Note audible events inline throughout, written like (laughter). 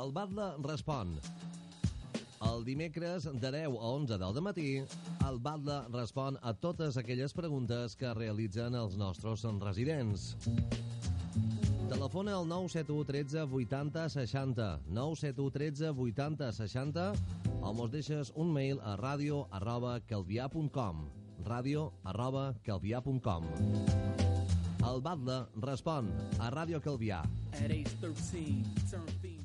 El Batlle respon. El dimecres de 10 a 11 del matí, el Batlle respon a totes aquelles preguntes que realitzen els nostres residents. Telefona al 971 13 80 60, 971 13 80 60 o mos deixes un mail a radio arroba calvià.com, radio arroba calvià.com. El Batlle respon a Ràdio Calvià. At age 13, turned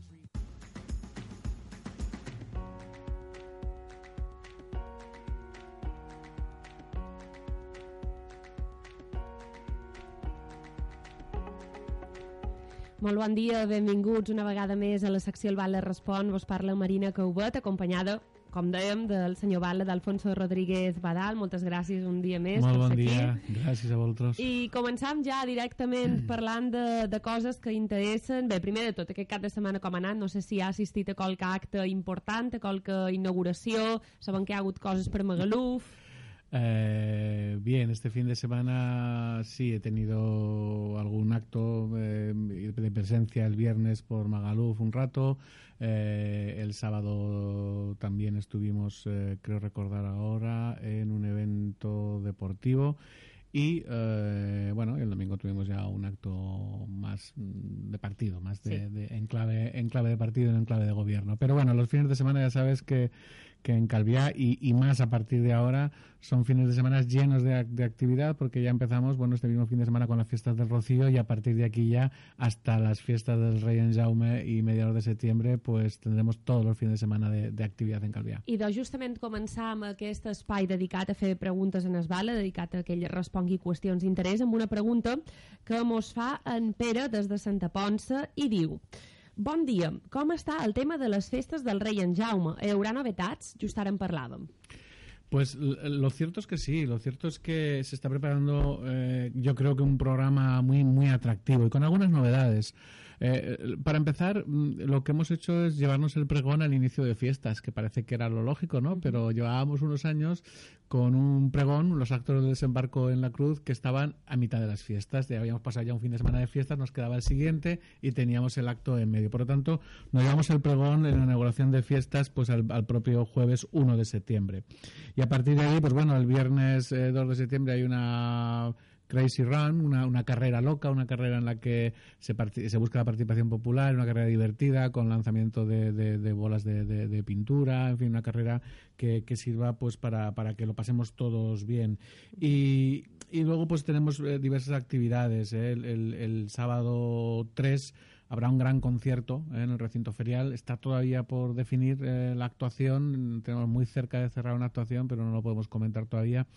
Molt bon dia, benvinguts una vegada més a la secció El Batlle Respon. Vos parla Marina Caubet, acompanyada, com dèiem, del senyor Batlle d'Alfonso Rodríguez Badal. Moltes gràcies un dia més. Molt bon dia, aquí. gràcies a vosaltres. I començam ja directament parlant de, de coses que interessen. Bé, primer de tot, aquest cap de setmana com ha anat, no sé si ha assistit a qualque acte important, a qualque inauguració, saben que hi ha hagut coses per Magaluf... Eh, bien, este fin de semana sí he tenido algún acto eh, de presencia el viernes por Magaluf un rato. Eh, el sábado también estuvimos, eh, creo recordar ahora, en un evento deportivo. Y eh, bueno, el domingo tuvimos ya un acto más mm, de partido, más de, Sí. de- en, clave, en clave de partido y no en clave de gobierno. Pero bueno, los fines de semana ya sabes que, que en Calviá y, y más a partir de ahora son fines de semana llenos de, de actividad porque ya empezamos, bueno, este mismo fin de semana con las fiestas del Rocío y a partir de aquí ya hasta las fiestas del Rey en Jaume y mediados de septiembre pues tendremos todos los fines de semana de, de actividad en Calviá. I de justament començar amb aquest espai dedicat a fer preguntes en esbala, dedicat a que ell respongui qüestions d'interès, amb una pregunta que mos fa en Pere des de Santa Ponsa i diu Bon dia, com està el tema de les festes del rei en Jaume? Hi haurà novetats? Just ara en parlàvem. Pues lo cierto es que sí, lo cierto es que se está preparando, eh, yo creo que un programa muy muy atractivo y con algunas novedades. Eh, para empezar, mm, lo que hemos hecho es llevarnos el pregón al inicio de fiestas, que parece que era lo lógico, ¿no? Pero llevábamos unos años con un pregón, los actos del desembarco en la cruz, que estaban a mitad de las fiestas. Ya habíamos pasado ya un fin de semana de fiestas, nos quedaba el siguiente y teníamos el acto en medio. Por lo tanto, nos llevamos el pregón en la inauguración de fiestas pues al, al propio jueves 1 de septiembre. Y a partir de ahí, pues bueno, el viernes eh, 2 de septiembre hay una Crazy Run, una, una carrera loca, una carrera en la que se, se busca la participación popular, una carrera divertida con lanzamiento de, de- bolas de, de- de pintura, en fin, una carrera que, que sirva pues para, para que lo pasemos todos bien. Y, y luego pues tenemos eh, diversas actividades. ¿eh? El, el- el sábado 3 habrá un gran concierto ¿eh? en el recinto ferial. Está todavía por definir eh, la actuación. Tenemos muy cerca de cerrar una actuación, pero no lo podemos comentar todavía.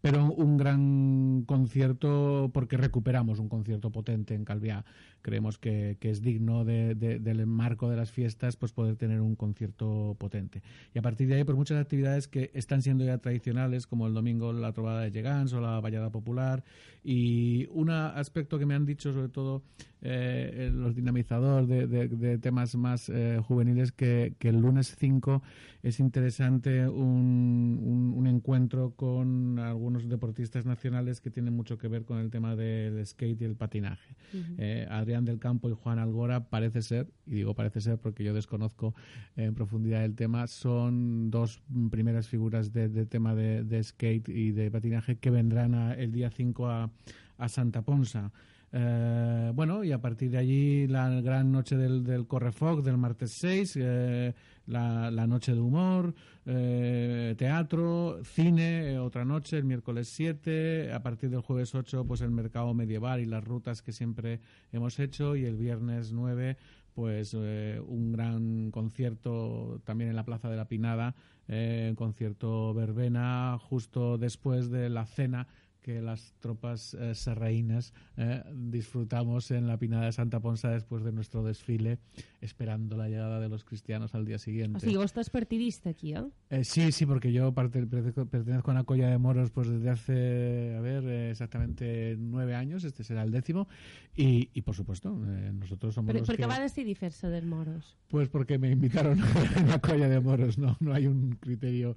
Pero un gran concierto porque recuperamos un concierto potente en Calviá. Creemos que, que es digno de- de- del marco de las fiestas pues poder tener un concierto potente. Y a partir de ahí, pues muchas actividades que están siendo ya tradicionales, como el domingo la trovada de Llegans o la vallada popular. Y un aspecto que me han dicho, sobre todo eh, los de, de- de temas más eh, juveniles, que, que el lunes 5 es interesante un, un- un encuentro con algunos deportistas nacionales que tienen mucho que ver con el tema del skate y el patinaje. Eh, Adrián del Campo y Juan Algora parece ser, y digo parece ser porque yo desconozco en profundidad el tema, son dos primeras figuras de, de tema de, de skate y de patinaje que vendrán a- el día 5 a, a Santa Ponsa. Eh, bueno, y a partir de allí la gran noche del, del Correfoc del martes 6, eh, la, noche de humor, eh, teatro, cine, eh, otra noche el miércoles 7, a partir del jueves 8 pues el mercado medieval y las rutas que siempre hemos hecho y el viernes 9 pues un gran concierto también en la Plaza de la Pinada, un concierto verbena justo después de la cena que las tropas eh, serraínas eh, disfrutamos en la Pinada de Santa Ponsa después de nuestro desfile, esperando la llegada de los cristianos al día siguiente. O sigui, vos estàs partidista aquí, eh? Eh, sí, sí, porque yo parte- pertenezco, a una colla de moros pues desde hace, a ver, eh, exactamente nueve años, este será el décimo, y, y por supuesto, nosotros somos Per, los per que... què va decidir fer-se dels moros? Pues porque me invitaron (laughs) a una colla de moros, no, no hay un criterio.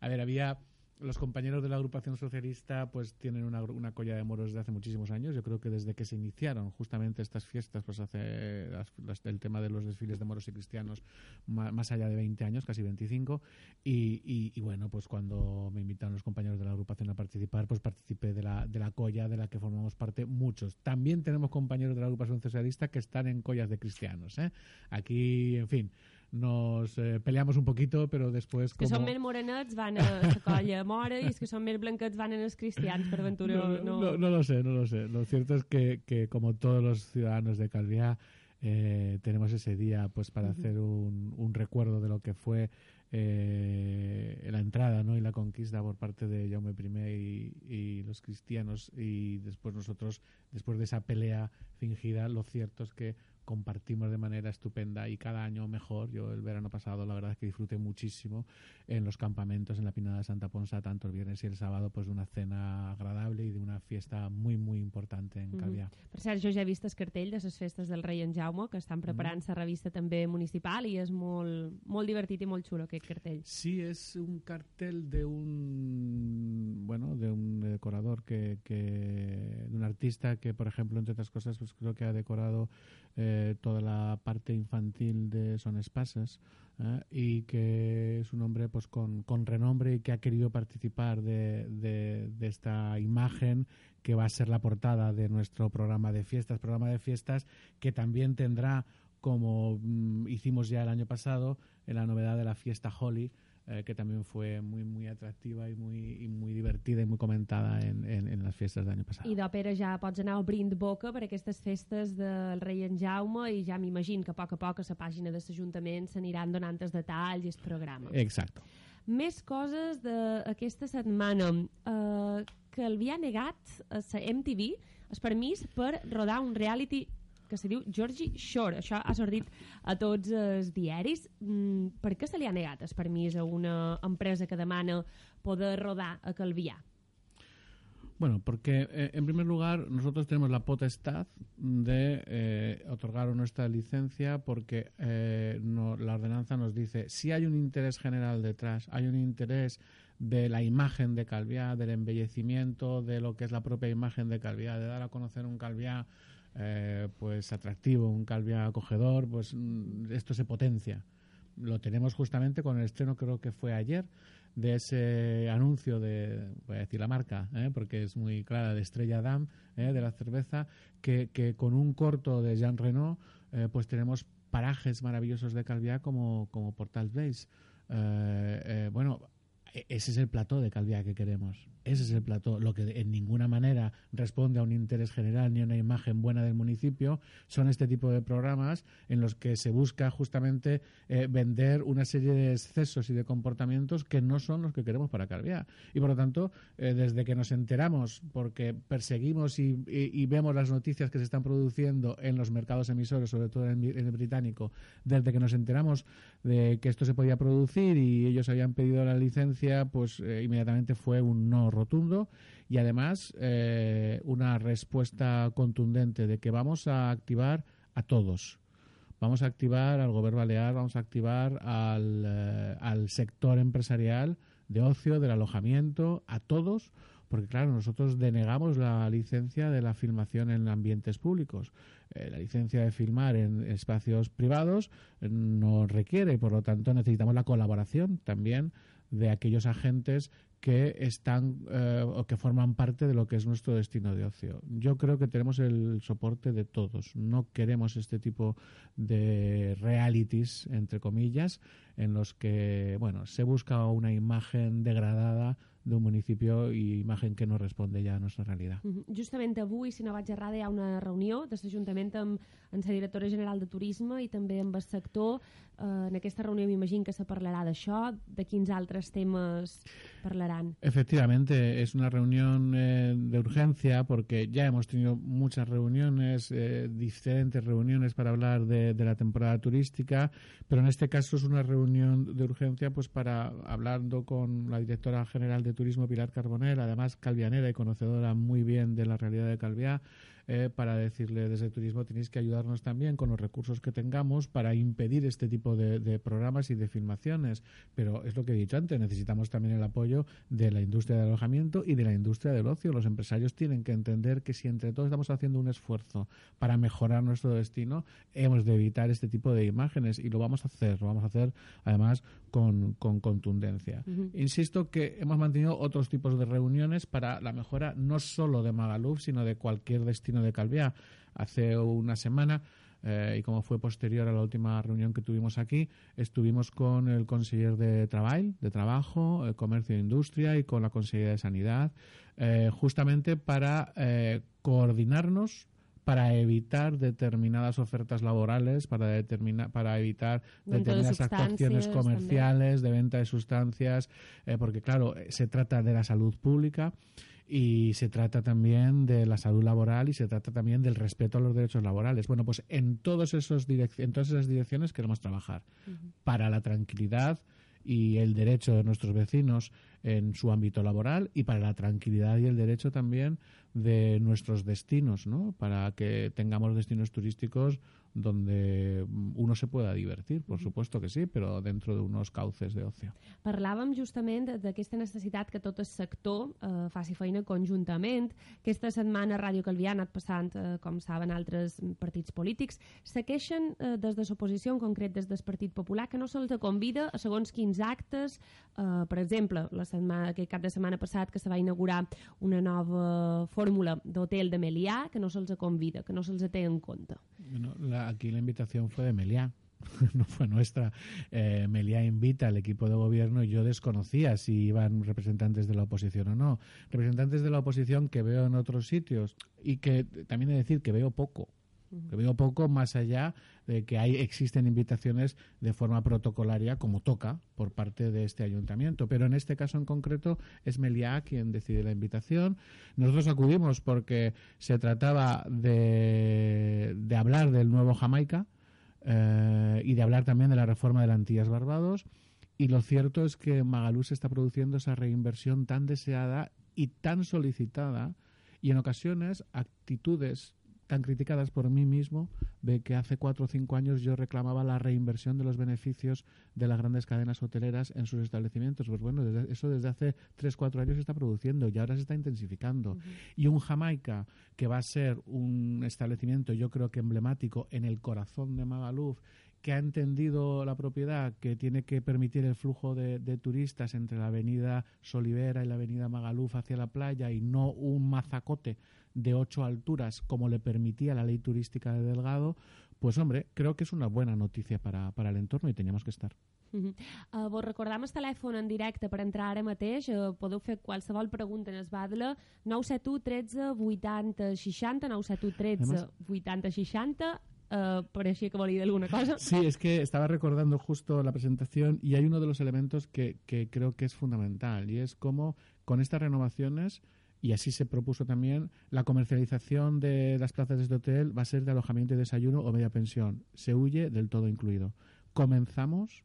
A ver, había los compañeros de la agrupación socialista pues tienen una, una colla de moros desde hace muchísimos años. Yo creo que desde que se iniciaron justamente estas fiestas, pues hace el tema de los desfiles de moros y cristianos más allá de 20 años, casi 25. Y, y- y bueno, pues cuando me invitaron los compañeros de la agrupación a participar, pues participé de la, de la colla de la que formamos parte muchos. También tenemos compañeros de la agrupación socialista que están en collas de cristianos. ¿eh? Aquí, en fin, nos eh, peleamos un poquito, pero después... Els que són més morenets van a la colla mora i els que són més blanquets van a els cristians, per aventura. No, no, no, no lo sé, no lo sé. Lo cierto es que, que como todos los ciudadanos de Calviá, eh, tenemos ese día pues para hacer un, un recuerdo de lo que fue eh, la entrada ¿no? y la conquista por parte de Jaume I y, y los cristianos y después nosotros, después de esa pelea fingida, lo cierto es que compartimos de manera estupenda y cada año mejor. Yo el verano pasado la verdad es que disfruté muchísimo en los campamentos en la Pinada de Santa Ponsa, tanto el viernes y el sábado, pues de una cena agradable y de una fiesta muy, muy importante en Calviá. Per cert, jo ja he vist el cartell de les festes del rei en Jaume, que estan preparant la revista també municipal i és molt, molt divertit i molt xulo aquest cartell. Sí, es un cartel de un bueno de un decorador que, que de un artista que por ejemplo entre otras cosas pues creo que ha decorado eh, toda la parte infantil de Son Espases ¿eh? y que es un hombre pues con, con renombre y que ha querido participar de, de, de esta imagen que va a ser la portada de nuestro programa de fiestas programa de fiestas que también tendrá como mm, hicimos ya el año pasado en la novedad de la fiesta Holly eh, que también fue muy muy atractiva y muy y muy divertida y muy comentada en, en, en las fiestas del año pasado. I d'òpera ja pots anar obrint boca per aquestes festes del rei en Jaume i ja m'imagino que a poc a poc a la pàgina de l'Ajuntament s'aniran donant els detalls i el programa. Exacto. Més coses d'aquesta setmana. Uh, que el havia negat a la MTV el permís per rodar un reality que se diu Georgie Shore. Això ha sortit a tots els diaris. Mm, per què se li ha negat el permís a una empresa que demana poder rodar a Calvià? Bueno, porque eh, en primer lugar nosotros tenemos la potestad de eh, otorgar nuestra licencia porque eh, no- la ordenanza nos dice si hay un interés general detrás, hay un interés de la imagen de Calviá, del embellecimiento, de lo que es la propia imagen de Calviá, de dar a conocer un Calviá eh, pues atractivo, un Calviá acogedor, pues mm, esto se potencia. Lo tenemos justamente con el estreno, creo que fue ayer, de ese anuncio de, voy a decir la marca, ¿eh? porque es muy clara, de Estrella Damm, ¿eh? de la cerveza, que, que con un corto de Jean Reno, eh, pues tenemos parajes maravillosos de Calviá como, como Portal Base. Eh, eh, bueno, e- ese es el plató de Calviá que queremos. Ese es el plató. Lo que en ninguna manera responde a un interés general ni a una imagen buena del municipio son este tipo de programas en los que se busca justamente eh, vender una serie de excesos y de comportamientos que no son los que queremos para Calviá. Y por lo tanto, eh, desde que nos enteramos, porque perseguimos y, vemos las noticias que se están produciendo en los mercados emisores, sobre todo en el, en el británico, desde que nos enteramos de que esto se podía producir y ellos habían pedido la licencia, pues eh, inmediatamente fue un no rotundo y además eh, una respuesta contundente de que vamos a activar a todos. Vamos a activar al gobierno balear, vamos a activar al, eh, al sector empresarial de ocio, del alojamiento, a todos, porque claro, nosotros denegamos la licencia de la filmación en ambientes públicos. Eh, la licencia de filmar en espacios privados nos requiere y por lo tanto necesitamos la colaboración también de aquellos agentes que están eh, o que forman parte de lo que es nuestro destino de ocio. Yo creo que tenemos el soporte de todos. No queremos este tipo de realities, entre comillas, en los que bueno se busca una imagen degradada de un municipio y imagen que no responde ya a nuestra realidad. Mhm. Justament avui, si no vaig errada, hi ha una reunió de l'Ajuntament amb, amb la directora general de Turisme i també amb el sector. Eh, en aquesta reunió m'imagino que se parlarà d'això, de quins altres temes parlaran. Efectivamente, es una reunión eh, de urgencia porque ya hemos tenido muchas reuniones, eh, diferentes reuniones para hablar de, de la temporada turística, pero en este caso es una reunión de urgencia pues para hablando con la directora general de turismo Pilar Carbonell, además calvianera y conocedora muy bien de la realidad de Calviá, eh, para decirle desde turismo tenéis que ayudarnos también con los recursos que tengamos para impedir este tipo de, de programas y de filmaciones. Pero es lo que he dicho antes, necesitamos también el apoyo de la industria del alojamiento y de la industria del ocio. Los empresarios tienen que entender que si entre todos estamos haciendo un esfuerzo para mejorar nuestro destino, hemos de evitar este tipo de imágenes y lo vamos a hacer, lo vamos a hacer además con, con contundencia. Insisto que hemos mantenido otros tipos de reuniones para la mejora no solo de Magaluf, sino de cualquier destino de Calviá. Hace una semana eh, y como fue posterior a la última reunión que tuvimos aquí, estuvimos con el conseller de Trabajo, de Trabajo, eh, Comercio e Industria y con la consellera de Sanidad, eh, justamente para coordinarnos para evitar determinadas ofertas laborales, para determinar, para evitar Venta de determinadas actuaciones comerciales, de venta de sustancias, porque claro, se trata de la salud pública y se trata también de la salud laboral y se trata también del respeto a los derechos laborales. Bueno, pues en todos esos direc- en todas esas direcciones queremos trabajar para la tranquilidad y el derecho de nuestros vecinos en su ámbito laboral y para la tranquilidad y el derecho también de nuestros destinos, ¿no? Para que tengamos destinos turísticos donde uno se pueda divertir, por supuesto que sí, pero dentro de unos cauces de ocio. Parlàvem justament d'aquesta necessitat que tot el sector eh, faci feina conjuntament. Aquesta setmana Ràdio Calvià ha anat passant, eh, com saben, altres partits polítics. Segueixen eh, des de l'oposició, en concret des del Partit Popular, que no se'ls convida a segons quins actes. Eh, per exemple, la setmana, aquest cap de setmana passat que se va inaugurar una nova fórmula d'hotel de Melià, que no se'ls convida, que no se'ls té en compte. La- aquí la invitación fue de Meliá, (laughs) no fue nuestra. Eh, Meliá invita al equipo de gobierno y yo desconocía si iban representantes de la oposición o no. Representantes de la oposición que veo en otros sitios y que también he de decir que veo poco. Que veo poco más allá de que hay, existen invitaciones de forma protocolaria, como toca, por parte de este ayuntamiento. Pero en este caso en concreto es Meliá quien decide la invitación. Nosotros acudimos porque se trataba de, hablar del nuevo Jamaica eh, y de hablar también de la reforma de la Antillas Barbados. Y lo cierto es que Magalú se está produciendo esa reinversión tan deseada y tan solicitada y en ocasiones actitudes tan criticadas por mí mismo de que hace cuatro o cinco años yo reclamaba la reinversión de los beneficios de las grandes cadenas hoteleras en sus establecimientos. Pues bueno, desde- eso desde hace tres, cuatro años se está produciendo y ahora se está intensificando. Y un Jamaica que va a ser un establecimiento yo creo que emblemático en el corazón de Magaluf que ha entendido la propiedad que tiene que permitir el flujo de, de turistas entre la avenida Solivera y la avenida Magaluf hacia la playa y no un mazacote de ocho alturas como le permitía la ley turística de Delgado, pues hombre, creo que es una buena noticia para, para el entorno y teníamos que estar. Uh, vos recordam el telèfon en directe per entrar ara mateix. Uh, podeu fer qualsevol pregunta en el Badla. 971 13 80 60, 971 13 Además- 80 60. Uh, pareixia que alguna. Sí, es que estaba recordando justo la presentación y hay uno de los elementos que, que creo que es fundamental y es cómo con estas renovaciones, y así se propuso también, la comercialización de las plazas de hotel va a ser de alojamiento y desayuno o media pensión. Se huye del todo incluido. Comenzamos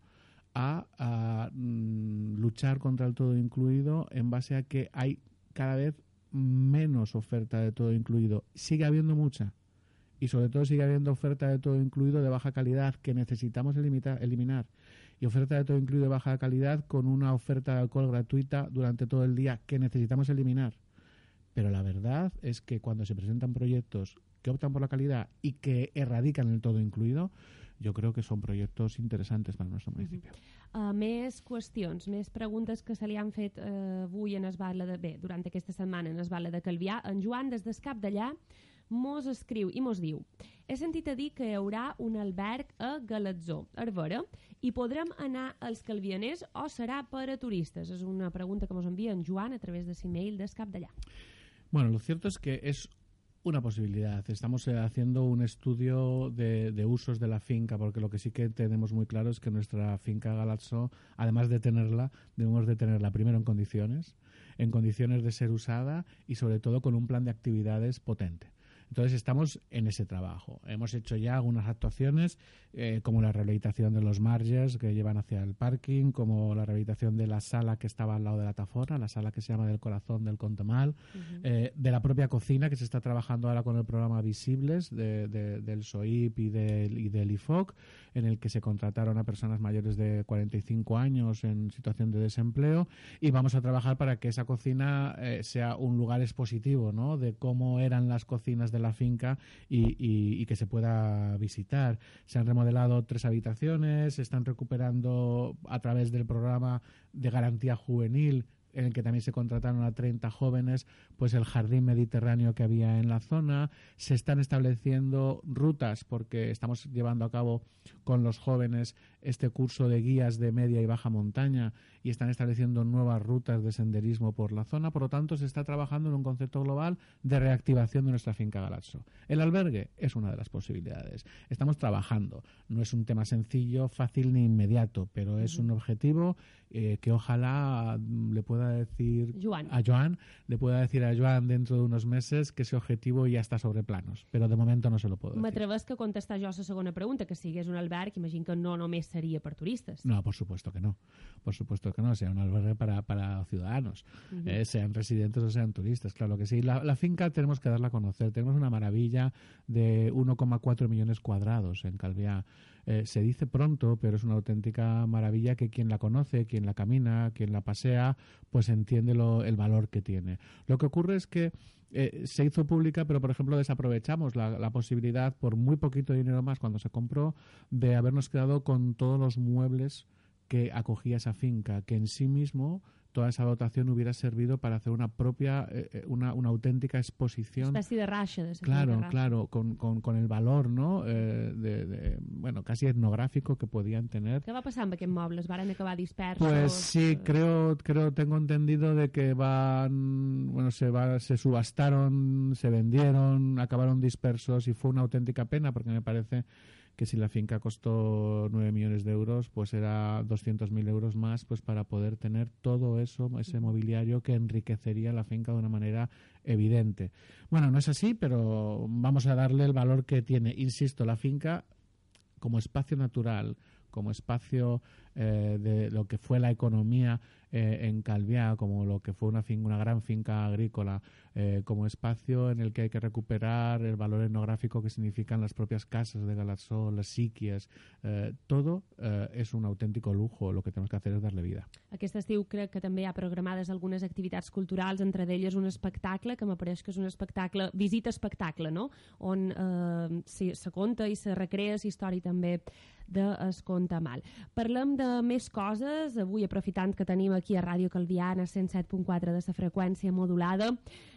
a, a, mm, luchar contra el todo incluido en base a que hay cada vez menos oferta de todo incluido. Sigue habiendo mucha, y sobre todo sigue habiendo oferta de todo incluido de baja calidad que necesitamos eliminar y oferta de todo incluido de baja calidad con una oferta de alcohol gratuita durante todo el día que necesitamos eliminar. Pero la verdad es que cuando se presentan proyectos que optan por la calidad y que erradican el todo incluido, yo creo que son proyectos interesantes para nuestro municipio. Uh, més qüestions, més preguntes que se li han fet uh, avui en Esbala de... Bé, durant aquesta setmana en Esbala de Calvià. En Joan, des del cap d'allà, mos escriu i mos diu he sentit a dir que hi haurà un alberg a Galatzó, Arbera, i podrem anar als calvianers o serà per a turistes? És una pregunta que mos envia en Joan a través de l'email del cap d'allà. Bueno, lo cierto es que es una posibilidad. Estamos eh, haciendo un estudio de, de usos de la finca, porque lo que sí que tenemos muy claro es que nuestra finca Galazzo, además de tenerla, debemos de tenerla primero en condiciones, en condiciones de ser usada y sobre todo con un plan de actividades potente. Entonces estamos en ese trabajo. Hemos hecho ya algunas actuaciones eh, como la rehabilitación de los marges que llevan hacia el parking, como la rehabilitación de la sala que estaba al lado de la tafora, la sala que se llama del corazón del Contemal, eh, de la propia cocina que se está trabajando ahora con el programa Visibles de, de- del SOIP y del, y del IFOC, en el que se contrataron a personas mayores de 45 años en situación de desempleo y vamos a trabajar para que esa cocina eh, sea un lugar expositivo ¿no? de cómo eran las cocinas de la finca y, que se pueda visitar. Se han remodelado tres habitaciones, se están recuperando a través del programa de garantía juvenil en el que también se contrataron a 30 jóvenes, pues el jardín mediterráneo que había en la zona, se están estableciendo rutas porque estamos llevando a cabo con los jóvenes este curso de guías de media y baja montaña y están estableciendo nuevas rutas de senderismo por la zona, por lo tanto se está trabajando en un concepto global de reactivación de nuestra finca Galazzo. El albergue es una de las posibilidades. Estamos trabajando, no es un tema sencillo, fácil ni inmediato, pero es un objetivo eh, que ojalá le pueda decir Joan. a Joan, le pueda decir a Joan dentro de unos meses que ese objetivo ya está sobre planos, però de momento no se lo puedo decir. M'atrevesc a contestar jo la segona pregunta, que si hagués un alberg, imagino que no només seria per turistes. No, por supuesto que no. Por supuesto que no. Sea un albergue para, para ciudadanos, eh, sean residentes o sean turistas. Claro que sí. La, la finca tenemos que darla a conocer. Tenemos una maravilla de 1,4 millones cuadrados en Calviá. Eh, se dice pronto, pero es una auténtica maravilla que quien la conoce, quien la camina, quien la pasea, pues entiende lo- el valor que tiene. Lo que ocurre es que eh, se hizo pública, pero por ejemplo desaprovechamos la, la posibilidad, por muy poquito dinero más cuando se compró, de habernos quedado con todos los muebles que acogía esa finca, que en sí mismo toda esa dotación hubiera servido para hacer una propia, eh, eh, una, una auténtica exposición Espècie de raixa. De Claro, raixa. claro, con, con, con el valor, ¿no? Eh, de, de- bueno, casi etnográfico que podían tener. Què va passar amb aquests mobles? Varen acabar dispersos? Pues sí, creo, creo, tengo entendido de que van, bueno, se, va, se subastaron, se vendieron, acabaron dispersos y fue una auténtica pena porque me parece que si la finca costó 9 millones de euros, pues era 200.000 euros más pues para poder tener todo eso, ese mobiliario que enriquecería la finca de una manera evidente. Bueno, no es así, pero vamos a darle el valor que tiene. Insisto, la finca como espacio natural, como espacio eh, de lo que fue la economía eh, en Calviá, como lo que fue una, fin- una gran finca agrícola, eh, como espacio en el que hay que recuperar el valor etnográfico que significan las propias casas de Galatzó, las siquias, eh, todo eh, es un auténtico lujo. Lo que tenemos que hacer es darle vida. Aquest estiu crec que també hi ha programades algunes activitats culturals, entre d'elles un espectacle, que m'apareix que és un espectacle, visita-espectacle, no? On eh, se, se conta i se recrea història també de Es Conta Mal. Parlem de més coses, avui aprofitant que tenim aquí a Ràdio Calviana 107.4 de la freqüència modulada,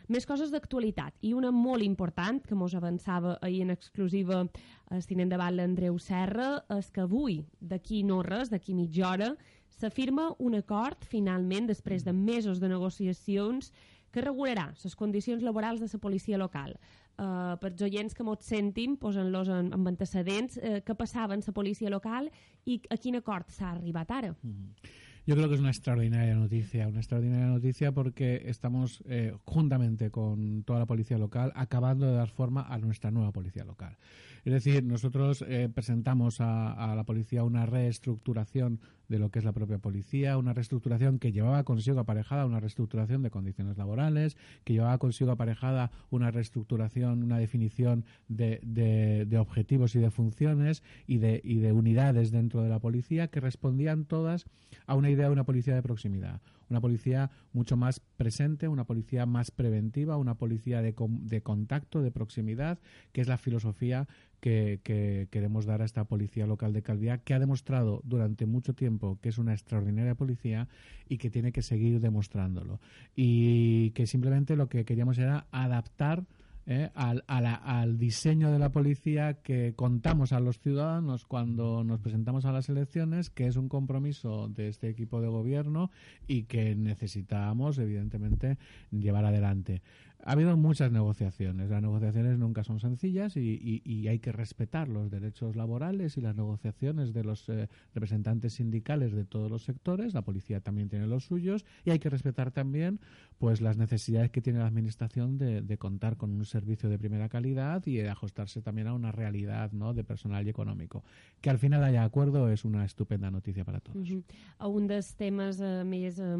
més coses d'actualitat i una molt important que mos avançava ahir en exclusiva el tinent de l'Andreu Serra és que avui, d'aquí no res, d'aquí mitja hora, s'afirma un acord finalment després de mesos de negociacions que regularà les condicions laborals de la policia local. Uh, per els oients que mos sentim, posant-los en, en antecedents, uh, què passava en la policia local i a quin acord s'ha arribat ara? Yo creo que es una extraordinaria noticia, una extraordinaria noticia porque estamos eh, juntamente con toda la policía local acabando de dar forma a nuestra nueva policía local. Es decir, nosotros eh, presentamos a, la policía una reestructuración de lo que es la propia policía, una reestructuración que llevaba consigo aparejada una reestructuración de condiciones laborales, que llevaba consigo aparejada una reestructuración, una definición de, de- de objetivos y de funciones y de, y de unidades dentro de la policía que respondían todas a una idea de una policía de proximidad, una policía mucho más presente, una policía más preventiva, una policía de, de contacto, de proximidad, que es la filosofía que, que queremos dar a esta policía local de Calviá, que ha demostrado durante mucho tiempo que es una extraordinaria policía y que tiene que seguir demostrándolo. Y que simplemente lo que queríamos era adaptar eh, al, a la- al diseño de la policía que contamos a los ciudadanos cuando nos presentamos a las elecciones, que es un compromiso de este equipo de gobierno y que necesitamos, evidentemente, llevar adelante. ha habido muchas negociaciones. Las negociaciones nunca son sencillas y, y- y hay que respetar los derechos laborales y las negociaciones de los eh, representantes sindicales de todos los sectores. La policía también tiene los suyos y hay que respetar también pues las necesidades que tiene la administración de, de contar con un servicio de primera calidad y de ajustarse también a una realidad ¿no? de personal y económico. Que al final haya acuerdo es una estupenda noticia para todos. Mhm. Un dels temes eh, més eh,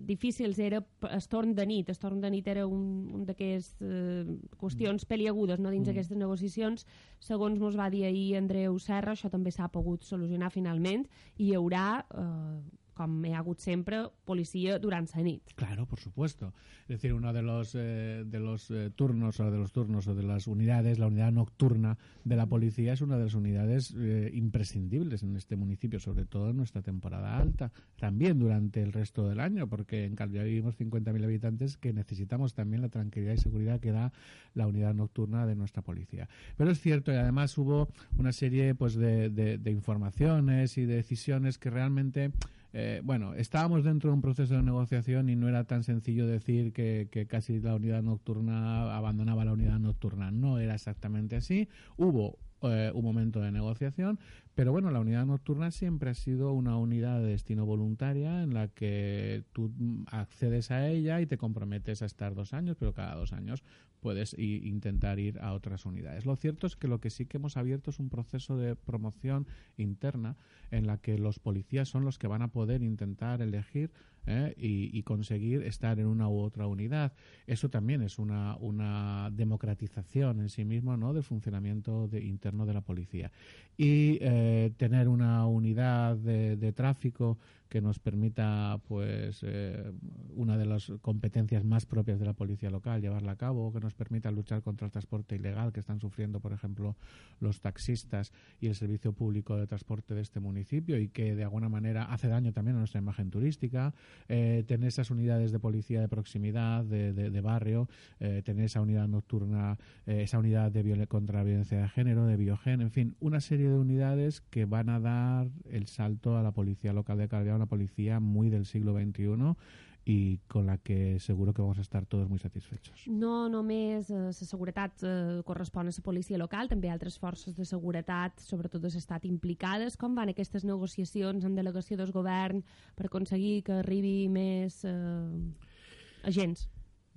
difícils era el torn de nit. El torn de nit era un, un d'aquestes eh, qüestions peliagudes no, dins Mm. aquestes negociacions. Segons mos va dir ahir Andreu Serra, això també s'ha pogut solucionar finalment i hi haurà, eh, com hi ha hagut sempre, policia nit. Claro, por supuesto. Es decir, uno de los eh, de los eh, turnos o de los turnos o de las unidades, la unidad nocturna de la policía es una de las unidades eh, imprescindibles en este municipio, sobre todo en nuestra temporada alta, también durante el resto del año, porque en Calviá vivimos 50.000 habitantes que necesitamos también la tranquilidad y seguridad que da la unidad nocturna de nuestra policía. Pero es cierto y además hubo una serie pues de, de- informaciones y de decisiones que realmente eh, bueno, estábamos dentro de un proceso de negociación y no era tan sencillo decir que, que casi la unidad nocturna abandonaba la unidad nocturna. No era exactamente así. Hubo eh, un momento de negociación, pero bueno, la unidad nocturna siempre ha sido una unidad de destino voluntaria en la que tú accedes a ella y te comprometes a estar dos años, pero cada dos años puedes intentar ir a otras unidades. Lo cierto es que lo que sí que hemos abierto es un proceso de promoción interna en la que los policías son los que van a poder intentar elegir ¿eh? y, conseguir estar en una u otra unidad. Eso también es una, una democratización en sí mismo ¿no? del funcionamiento de- interno de la policía. Y eh, tener una unidad de, de tráfico que nos permita pues eh, una de las competencias más propias de la policía local llevarla a cabo que nos permita luchar contra el transporte ilegal que están sufriendo por ejemplo los taxistas y el servicio público de transporte de este municipio y que de alguna manera hace daño también a nuestra imagen turística. Eh, tener esas unidades de policía de proximidad de, de- barrio eh, tener esa unidad nocturna esa unidad de contra la violencia de género de biogen en fin una serie de unidades que van a dar el salto a la policía local de Calviá una policía muy del siglo XXI y con la que seguro que vamos a estar todos muy satisfechos. No només eh, la seguretat eh, correspon a la policia local, també altres forces de seguretat, sobretot de l'estat implicades. Com van aquestes negociacions en delegació del govern per aconseguir que arribi més eh, agents?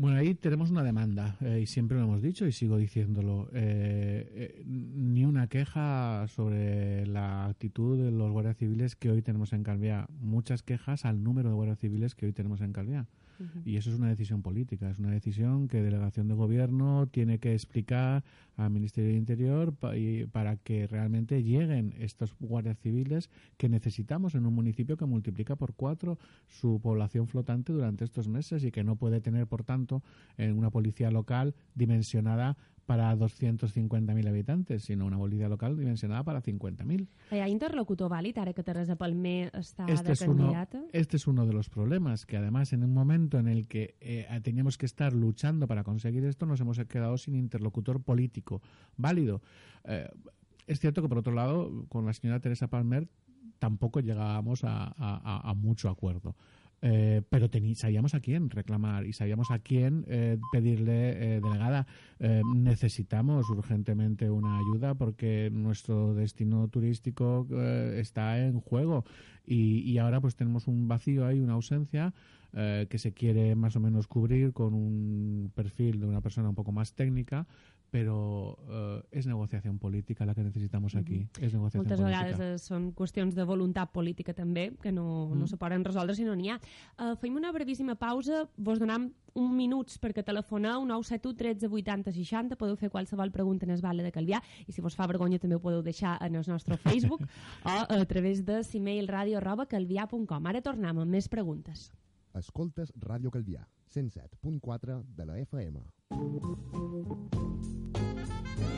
Bueno, ahí tenemos una demanda eh, y siempre lo hemos dicho y sigo diciéndolo. Eh, eh, ni una queja sobre la actitud de los guardias civiles que hoy tenemos en Calviá. Muchas quejas al número de guardias civiles que hoy tenemos en Calviá. Y eso es una decisión política, es una decisión que delegación de gobierno tiene que explicar al Ministerio de Interior y- para que realmente lleguen estos guardias civiles que necesitamos en un municipio que multiplica por cuatro su población flotante durante estos meses y que no puede tener, por tanto, en una policía local dimensionada para 250.000 habitantes, sino una policía local dimensionada para 50.000. Hi ha interlocutor vàlid ara que Teresa Palmer està Este de es, uno, este es uno de los problemas, que además en un momento en el que eh, teníamos que estar luchando para conseguir esto, nos hemos quedado sin interlocutor político válido. Eh, es cierto que, por otro lado, con la señora Teresa Palmer tampoco llegábamos a, a- a- a mucho acuerdo. Eh, pero sabíamos a quién reclamar y sabíamos a quién eh, pedirle, eh, delegada, eh, necesitamos urgentemente una ayuda porque nuestro destino turístico eh, está en juego. Y, y ahora pues tenemos un vacío ahí, una ausencia que se quiere más o menos cubrir con un perfil de una persona un poco más técnica, pero eh, es negociación política la que necesitamos aquí. Es negociación Moltes política. vegades eh, són qüestions de voluntat política també, que no, no Mm. se poden resoldre si no n'hi ha. Uh, fem una brevíssima pausa, vos donam un minuts perquè telefoneu 971 13 80 60, podeu fer qualsevol pregunta en el Vale de Calvià i si vos fa vergonya també ho podeu deixar en el nostre Facebook (laughs) o a través de cmail radio arroba calvià.com. Ara tornem amb més preguntes. Escoltes Ràdio Calvià, 107.4 de la FM.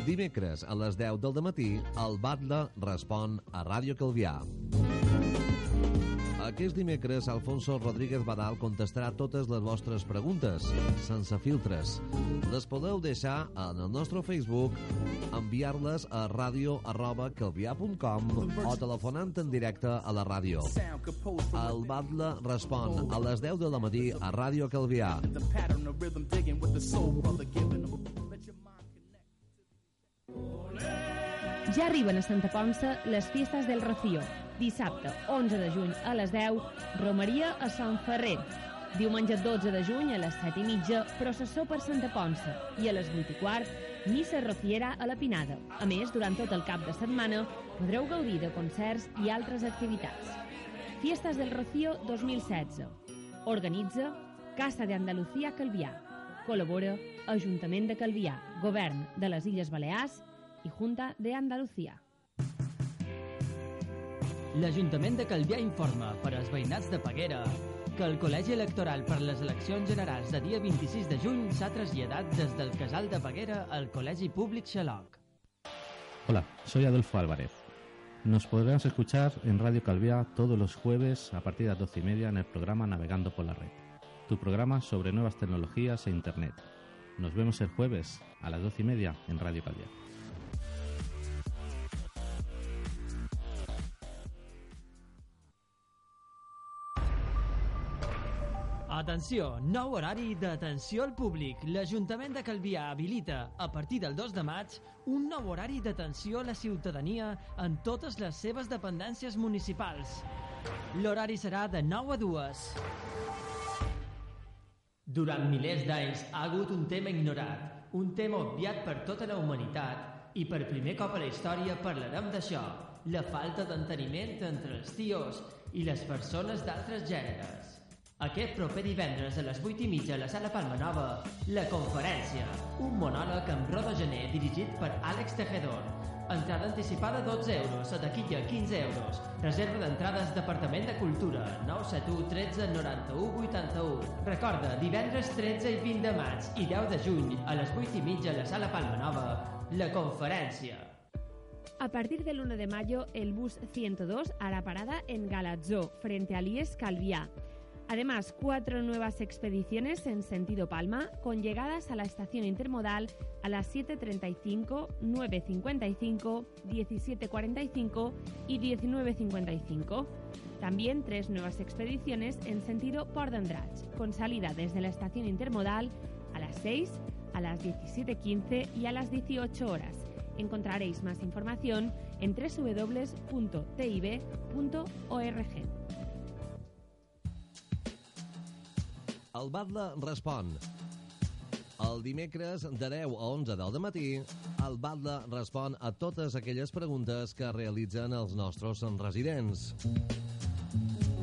Dimecres a les 10 del matí, el Batlle respon a Ràdio Calvià. Aquest dimecres, Alfonso Rodríguez Badal contestarà totes les vostres preguntes, sense filtres. Les podeu deixar en el nostre Facebook, enviar-les a radio arroba calvià.com o telefonant en directe a la ràdio. El Batlle respon a les 10 de la matí a Ràdio Calvià. Ja arriben a Santa Ponça les fiestes del Rocío. Dissabte, 11 de juny, a les 10, romeria a Sant Ferrer. Diumenge 12 de juny, a les 7 i mitja, processó per Santa Ponça. I a les 8 i quart, missa rociera a la Pinada. A més, durant tot el cap de setmana, podreu gaudir de concerts i altres activitats. Fiestas del Rocío 2016. Organitza Casa de Andalucía Calvià. Col·labora Ajuntament de Calvià, Govern de les Illes Balears i Junta de Andalucía. L'Ajuntament de Calvià informa per als veïnats de Peguera que el Col·legi Electoral per les eleccions generals de dia 26 de juny s'ha traslladat des del Casal de Peguera al Col·legi Públic Xaloc. Hola, soy Adolfo Álvarez. Nos podrás escuchar en Radio Calviá todos los jueves a partir de las doce y media en el programa Navegando por la Red, tu programa sobre nuevas tecnologías e Internet. Nos vemos el jueves a las doce y media en Radio Calviá. Atenció, nou horari d'atenció al públic. L'Ajuntament de Calvià habilita, a partir del 2 de maig, un nou horari d'atenció a la ciutadania en totes les seves dependències municipals. L'horari serà de 9 a 2. Durant milers d'anys ha hagut un tema ignorat, un tema obviat per tota la humanitat i per primer cop a la història parlarem d'això, la falta d'enteniment entre els tios i les persones d'altres gèneres. Aquest proper divendres a les 8 i mitja a la Sala Palma Nova, La Conferència, un monòleg amb Roda Gené dirigit per Àlex Tejedor. Entrada anticipada 12 euros, a taquilla 15 euros. Reserva d'entrades Departament de Cultura, 971 13 91 81. Recorda, divendres 13 i 20 de maig i 10 de juny a les 8 i mitja a la Sala Palma Nova, La Conferència. A partir del 1 de mayo, el bus 102 hará parada en Galatzó, frente a Lies Calviá. Además, cuatro nuevas expediciones en sentido Palma, con llegadas a la estación intermodal a las 7.35, 9.55, 17.45 y 19.55. También tres nuevas expediciones en sentido Port d'Andratx, con salida desde la estación intermodal a las 6, a las 17.15 y a las 18 horas. Encontraréis más información en www.tib.org. El Batlle respon. El dimecres de 10 a 11 del matí, el Batlle respon a totes aquelles preguntes que realitzen els nostres residents.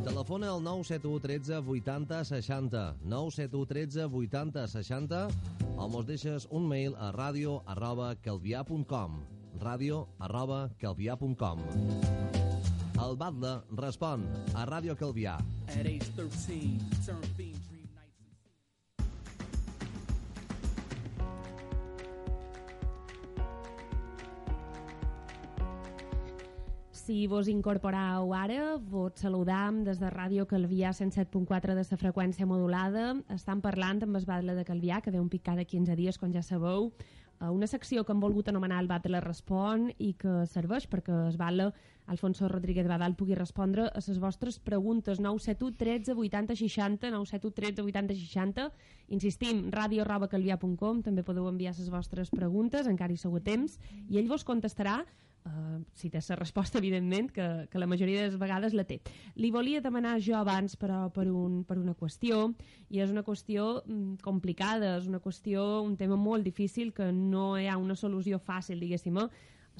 Telefona al 971 13 80 60, 971 13 80 60 o mos deixes un mail a radio arroba calvià.com, radio arroba calvià.com. El Batlle respon a Ràdio Calvià. At age 13, turn Si vos incorporau ara, vos saludam des de Ràdio Calvià 107.4 de la freqüència modulada. Estan parlant amb el Batlle de Calvià, que ve un pic cada 15 dies, com ja sabeu, a una secció que hem volgut anomenar el Batlle Respon i que serveix perquè el Batlle Alfonso Rodríguez Badal pugui respondre a les vostres preguntes. 971 13 80 60 971 13 80 60 insistim, radio.calvià.com també podeu enviar les vostres preguntes encara hi sou a temps. I ell vos contestarà Uh, si té la resposta, evidentment, que, que la majoria de les vegades la té. Li volia demanar jo abans, però, per, un, per una qüestió, i és una qüestió mm, complicada, és una qüestió, un tema molt difícil, que no hi ha una solució fàcil, diguéssim, eh?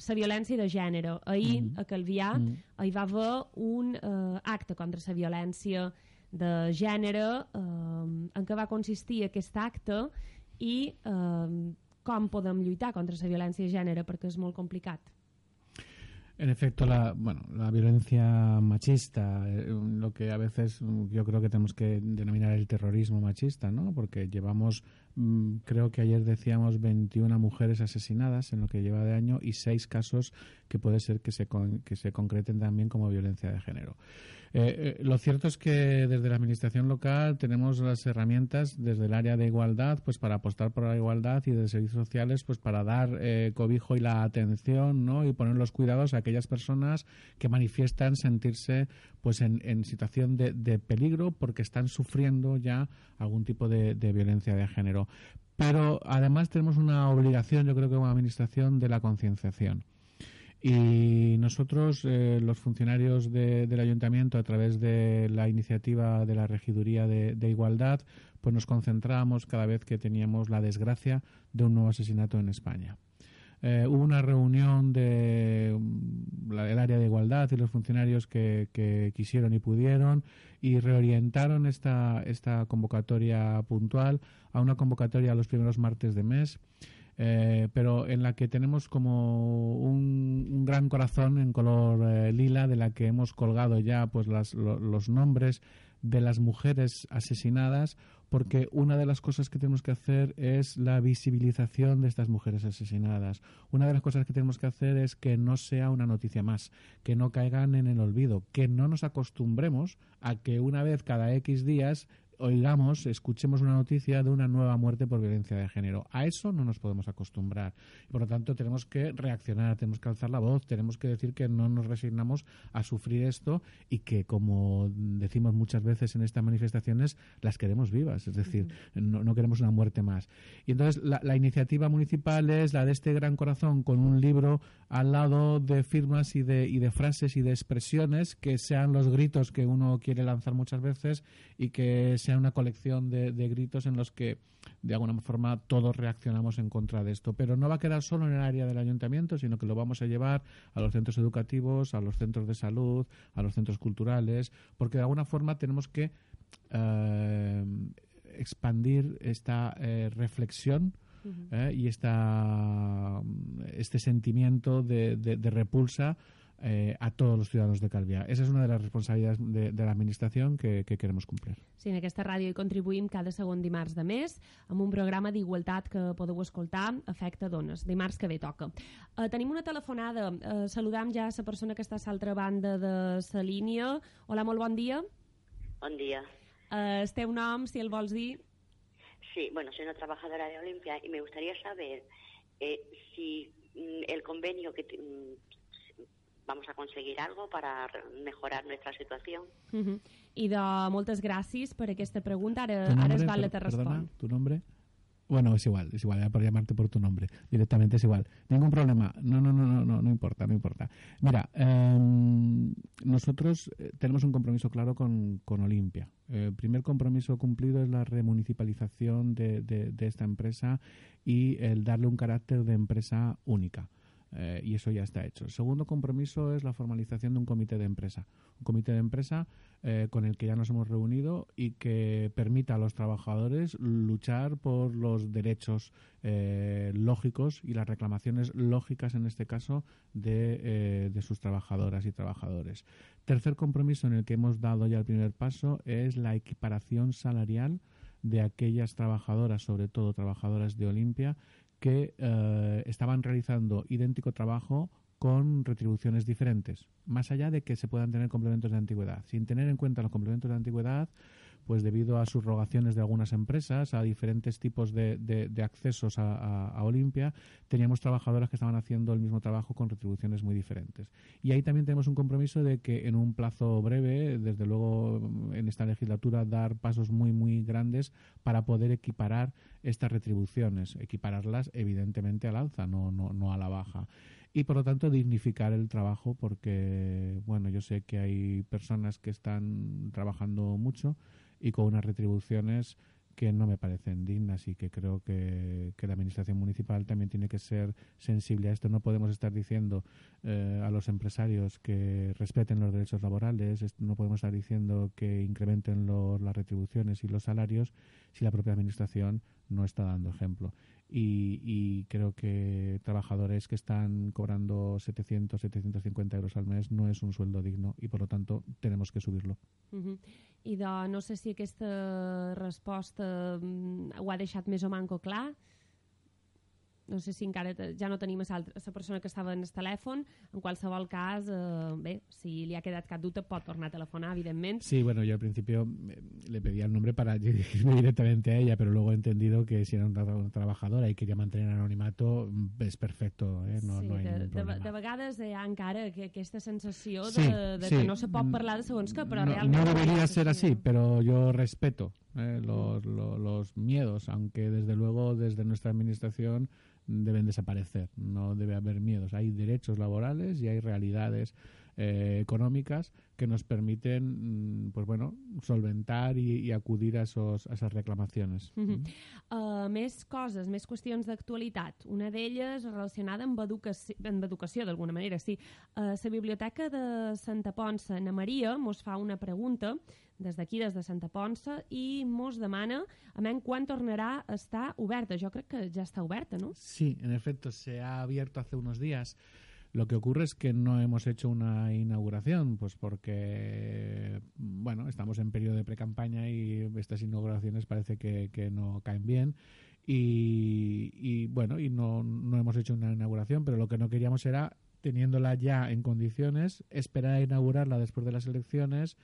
la violència de gènere. Ahir, Mhm. a Calvià, Mhm. hi va haver un uh, acte contra la violència de gènere uh, en què va consistir aquest acte i uh, com podem lluitar contra la violència de gènere, perquè és molt complicat. En efecto, la, bueno, la violencia machista, eh, lo que a veces yo creo que tenemos que denominar el terrorismo machista, ¿no? Porque llevamos creo que ayer decíamos 21 mujeres asesinadas en lo que lleva de año y seis casos que puede ser que se, con- que se concreten también como violencia de género. Eh, eh, lo cierto es que desde la administración local tenemos las herramientas desde el área de igualdad pues para apostar por la igualdad y desde servicios sociales pues para dar eh, cobijo y la atención ¿no? y poner los cuidados a aquellas personas que manifiestan sentirse pues en, situación de, de peligro porque están sufriendo ya algún tipo de, de violencia de género. Pero además tenemos una obligación, yo creo que como administración, de la concienciación. Y nosotros, eh, los funcionarios de- del ayuntamiento, a través de la iniciativa de la Regiduría de, de Igualdad, pues nos concentramos cada vez que teníamos la desgracia de un nuevo asesinato en España. Eh, hubo una reunión de mm, la- del área de igualdad y los funcionarios que, quisieron y pudieron y reorientaron esta, esta convocatoria puntual a una convocatoria los primeros martes de mes. Eh, pero en la que tenemos como un, un gran corazón en color eh, lila de la que hemos colgado ya pues las- lo- los nombres de las mujeres asesinadas porque una de las cosas que tenemos que hacer es la visibilización de estas mujeres asesinadas. Una de las cosas que tenemos que hacer es que no sea una noticia más, que no caigan en el olvido, que no nos acostumbremos a que una vez cada X días oigamos, escuchemos una noticia de una nueva muerte por violencia de género. A eso no nos podemos acostumbrar. Por lo tanto, tenemos que reaccionar, tenemos que alzar la voz, tenemos que decir que no nos resignamos a sufrir esto y que, como decimos muchas veces en estas manifestaciones, las queremos vivas. Es decir, no, no queremos una muerte más. Y entonces, la, la iniciativa municipal es la de este gran corazón con un libro al lado de firmas y de, y de frases y de expresiones que sean los gritos que uno quiere lanzar muchas veces y que sea una colección de, de gritos en los que de alguna forma todos reaccionamos en contra de esto. Pero no va a quedar solo en el área del ayuntamiento, sino que lo vamos a llevar a los centros educativos, a los centros de salud, a los centros culturales, porque de alguna forma tenemos que eh, expandir esta eh, reflexión ¿eh? y esta, este sentimiento de, de- de repulsa eh, a todos los ciudadanos de Calvià. Esa és una de les responsabilitats de, de l'administració que, que queremos cumplir. Sí, en aquesta ràdio hi contribuïm cada segon dimarts de mes amb un programa d'igualtat que podeu escoltar, Afecta Dones, dimarts que ve toca. Uh, tenim una telefonada. Uh, saludam ja a la persona que està a l'altra banda de la línia. Hola, molt bon dia. Buen día. Uh, el teu nom, si el vols dir. Sí, bueno, soy una trabajadora de Olimpia y me gustaría saber eh, si mm, el convenio que mm, vamos a conseguir algo para mejorar nuestra situación. Uh -huh. I de moltes gràcies per aquesta pregunta. Ara, ¿Tu ara nombre? es val te perdona, respon. ¿Tu nombre? Bueno, es igual, es igual, era por llamarte por tu nombre. Directamente es igual. Ningún problema. No, no, no, no, no, no importa, no importa. Mira, em, nosotros eh, tenemos un compromiso claro con, con Olimpia. Eh, El primer compromiso cumplido es la remunicipalización de, de- de esta empresa y el darle un carácter de empresa única. Eh, y eso ya está hecho. El segundo compromiso es la formalización de un comité de empresa. Un comité de empresa eh, con el que ya nos hemos reunido y que permita a los trabajadores luchar por los derechos eh, lógicos y las reclamaciones lógicas, en este caso, de, eh, de sus trabajadoras y trabajadores. Tercer compromiso en el que hemos dado ya el primer paso es la equiparación salarial de aquellas trabajadoras, sobre todo trabajadoras de Olimpia, que eh, estaban realizando idéntico trabajo con retribuciones diferentes, más allá de que se puedan tener complementos de antigüedad. Sin tener en cuenta los complementos de antigüedad, pues debido a subrogaciones de algunas empresas, a diferentes tipos de, de- accesos a, a- a Olimpia, teníamos trabajadoras que estaban haciendo el mismo trabajo con retribuciones muy diferentes. Y ahí también tenemos un compromiso de que en un plazo breve, desde luego en esta legislatura, dar pasos muy, muy grandes para poder equiparar estas retribuciones, equipararlas evidentemente al alza, no, no, no a la baja. Y por lo tanto dignificar el trabajo porque, bueno, yo sé que hay personas que están trabajando mucho y con unas retribuciones que no me parecen dignas y que creo que, la administración municipal también tiene que ser sensible a esto. No podemos estar diciendo eh, a los empresarios que respeten los derechos laborales, no podemos estar diciendo que incrementen los- las retribuciones y los salarios si la propia administración no está dando ejemplo. Y, y creo que trabajadores que están cobrando 700, 750 euros al mes no es un sueldo digno y por lo tanto tenemos que subirlo. Uh -huh. I de, no sé si aquesta resposta mm, ho ha deixat més o manco clar. No sé si encara ja no tenim a la persona que estava en el telèfon. En qualsevol cas, eh, bé, si li ha quedat cap dubte pot tornar a telefonar, evidentment. Sí, bueno, yo al principio eh, le pedía el nombre para (laughs) dirigirme directamente a ella, pero luego he entendido que si era una, tra- una trabajadora y quería mantener anonimato, mm, es perfecto, ¿eh? no, sí, no hay de, ningún de, problema. de vegades hi ha encara que, aquesta sensació de, Sí, de sí. que no se pot Mm, parlar de segons que, però no, realment... no debería és ser así, pero yo respeto eh, los, lo- los miedos, aunque desde luego desde nuestra administración deben desaparecer. No debe haber miedos. Hay derechos laborales y hay realidades eh, económicas que nos permiten, mm, pues bueno, solventar y, y acudir a, esos, a esas reclamaciones. Mhm. Uh, més coses, més qüestions d'actualitat. Una d'elles relacionada amb educació, amb educació d'alguna manera, sí. Uh, la Biblioteca de Santa Ponsa, Ana Maria, mos fa una pregunta des d'aquí, des de Santa Ponsa, i mos demana a men quan tornarà a estar oberta. Jo crec que ja està oberta, no? Sí, en efecto, se ha abierto hace unos días. Lo que ocurre es que no hemos hecho una inauguración, pues porque, bueno, estamos en periodo de precampaña y estas inauguraciones parece que, que no caen bien. Y, y, bueno, y no, no hemos hecho una inauguración, pero lo que no queríamos era, teniéndola ya en condiciones, esperar a inaugurarla después de las elecciones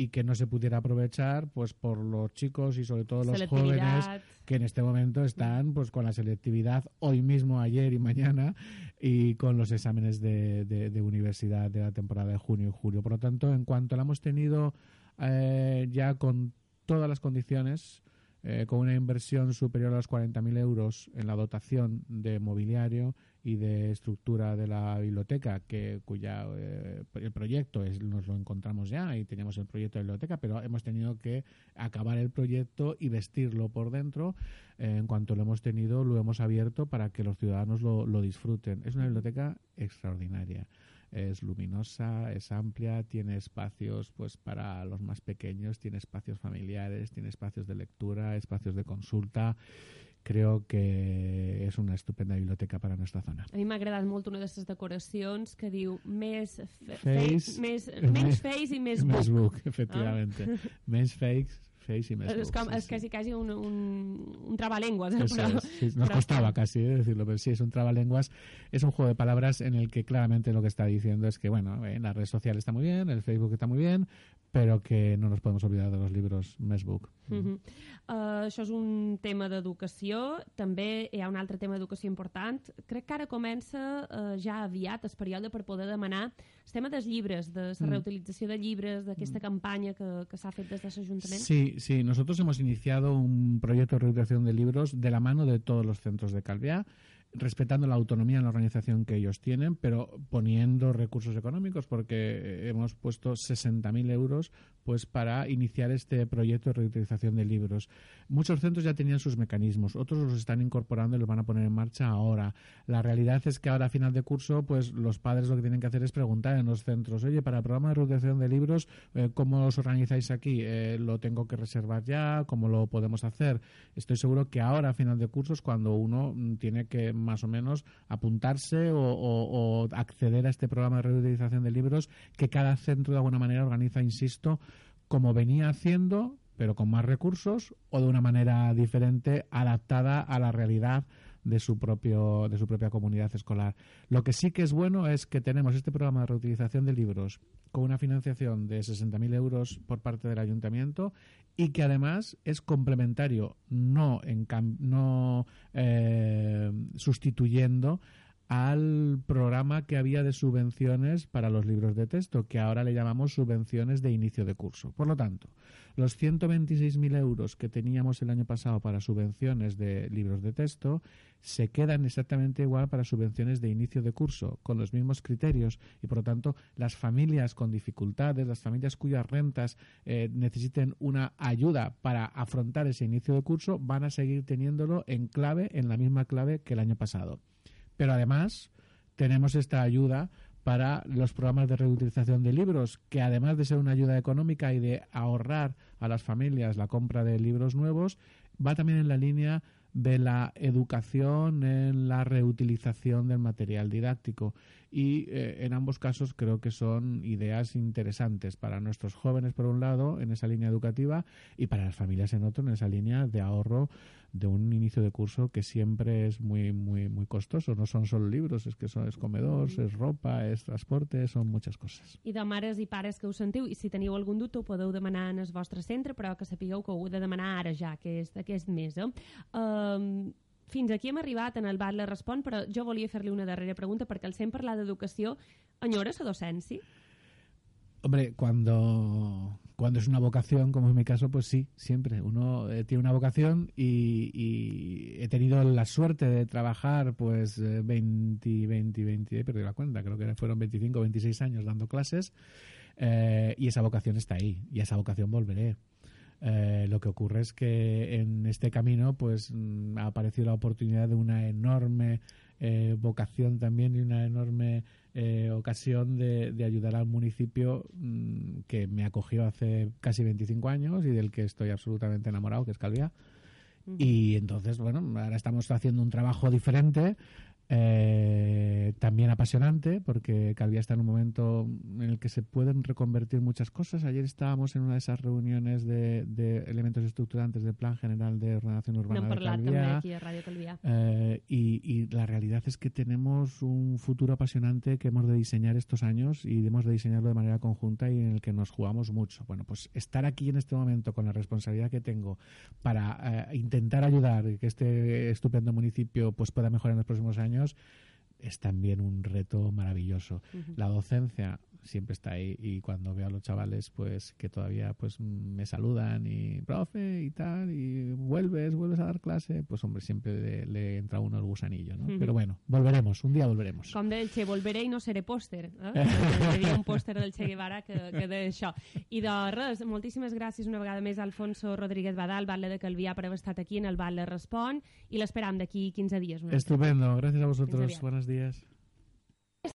y que no se pudiera aprovechar pues por los chicos y sobre todo los jóvenes que en este momento están pues con la selectividad hoy mismo, ayer y mañana y con los exámenes de, de- de universidad de la temporada de junio y julio. Por lo tanto, en cuanto la hemos tenido eh, ya con todas las condiciones, eh, con una inversión superior a los 40.000 euros en la dotación de mobiliario y de estructura de la biblioteca, que cuya eh, el proyecto es, nos lo encontramos ya y teníamos el proyecto de biblioteca, pero hemos tenido que acabar el proyecto y vestirlo por dentro. Eh, en cuanto lo hemos tenido, lo hemos abierto para que los ciudadanos lo, lo disfruten. Es una biblioteca extraordinaria. Es luminosa, es amplia, tiene espacios pues para los más pequeños, tiene espacios familiares, tiene espacios de lectura, espacios de consulta. Creo que es una estupenda biblioteca para nuestra zona. A mi m'ha agradat molt una de les decoracions que diu més Face, més, eh, menys face i més book. (laughs) Més book, efectivamente. (laughs) Més fakes, face y més És, book. com, sí, és sí. quasi, quasi un, un, un trabalenguas. Eso però- es, sí, nos costaba casi eh, decirlo, pero sí, es un trabalenguas. Es un juego de palabras en el que claramente lo que está diciendo es que, bueno, eh, la red social está muy bien, el Facebook está muy bien, pero que no nos podemos olvidar de los libros Mesbook. Uh -huh. uh, això és un tema d'educació. També hi ha un altre tema d'educació important. Crec que ara comença uh, ja aviat el període per poder demanar el tema dels llibres, de la Mm. reutilització de llibres, d'aquesta campanya que, que s'ha fet des de l'Ajuntament. Sí, sí, nosotros hemos iniciado un proyecto de reutilización de libros de la mano de todos los centros de Calviá, respetando la autonomía en la organización que ellos tienen, pero poniendo recursos económicos, porque eh, hemos puesto 60.000 euros pues para iniciar este proyecto de reutilización de libros. Muchos centros ya tenían sus mecanismos, otros los están incorporando y los van a poner en marcha ahora. La realidad es que ahora a final de curso, pues los padres lo que tienen que hacer es preguntar en los centros, oye, para el programa de reutilización de libros, eh, ¿cómo os organizáis aquí? Eh, ¿Lo tengo que reservar ya? ¿Cómo lo podemos hacer? Estoy seguro que ahora a final de cursos, cuando uno mm, tiene que más o menos apuntarse o, o- acceder a este programa de reutilización de libros, que cada centro de alguna manera organiza, insisto, como venía haciendo, pero con más recursos o de una manera diferente, adaptada a la realidad de su propio de su propia comunidad escolar. Lo que sí que es bueno es que tenemos este programa de reutilización de libros con una financiación de 60.000 euros por parte del ayuntamiento y que además es complementario, no en no eh, sustituyendo al programa que había de subvenciones para los libros de texto, que ahora le llamamos subvenciones de inicio de curso. Por lo tanto, los 126.000 euros que teníamos el año pasado para subvenciones de libros de texto se quedan exactamente igual para subvenciones de inicio de curso, con los mismos criterios y, por lo tanto, las familias con dificultades, las familias cuyas rentas eh, necesiten una ayuda para afrontar ese inicio de curso, van a seguir teniéndolo en clave, en la misma clave que el año pasado. Pero además tenemos esta ayuda para los programas de reutilización de libros, que además de ser una ayuda económica y de ahorrar a las familias la compra de libros nuevos, va también en la línea de la educación en la reutilización del material didáctico. Y eh, en ambos casos creo que son ideas interesantes para nuestros jóvenes por un lado en esa línea educativa y para las familias en otro en esa línea de ahorro de un inicio de curso que siempre es muy muy muy costoso no son solo libros es que son, es comedor es ropa és transporte són muchas coses I de mares i pares que us sentiu, i si teniu algun dubte ho podeu demanar en el vostre centre, però que sapigueu que ho heu de demanar ara ja, que és d'aquest mes. Eh? Um, fins aquí hem arribat en el Batlle Respon, però jo volia fer-li una darrera pregunta, perquè al sent parlar d'educació, enyora la docència? Hombre, cuando, cuando es una vocación, como en mi caso, pues sí, siempre. Uno eh, tiene una vocación y, he tenido la suerte de trabajar pues eh, 20, 20, 20, he perdido la cuenta, creo que fueron 25, 26 años dando clases eh, y esa vocación está ahí y a esa vocación volveré. Eh, lo que ocurre es que en este camino pues mm, ha aparecido la oportunidad de una enorme eh, vocación también y una enorme eh, ocasión de, de ayudar al municipio mm, que me acogió hace casi 25 años y del que estoy absolutamente enamorado, que es Calvia. Y entonces, bueno, ahora estamos haciendo un trabajo diferente, eh, también apasionante, porque Calvia está en un momento en el que se pueden reconvertir muchas cosas. Ayer estábamos en una de esas reuniones de, de elementos estructurantes del Plan General de Ordenación Urbana N'hem de Calvià. aquí a Ràdio Calvià. Eh, y, y la realidad es que tenemos un futuro apasionante que hemos de diseñar estos años y hemos de diseñarlo de manera conjunta y en el que nos jugamos mucho. Bueno, pues estar aquí en este momento con la responsabilidad que tengo para eh, intentar ayudar que este estupendo municipio pues pueda mejorar en los próximos años es también un reto maravilloso. La docencia siempre está ahí y cuando veo a los chavales pues que todavía pues me saludan y profe y tal y vuelves, vuelves a dar clase, pues hombre, siempre le, le entra uno el gusanillo, ¿no? Ujú. Pero bueno, volveremos, un día volveremos. Com deia el Che, volveré i no seré pòster. Eh? (laughs) Hi havia un pòster del Che Guevara que, que deia això. I de res, moltíssimes gràcies una vegada més a Alfonso Rodríguez Badal, Batlle de Calvià, per haver estat aquí en el Batlle Respon i l'esperam d'aquí 15 dies. una Estupendo, gracias a aviat. buenos días.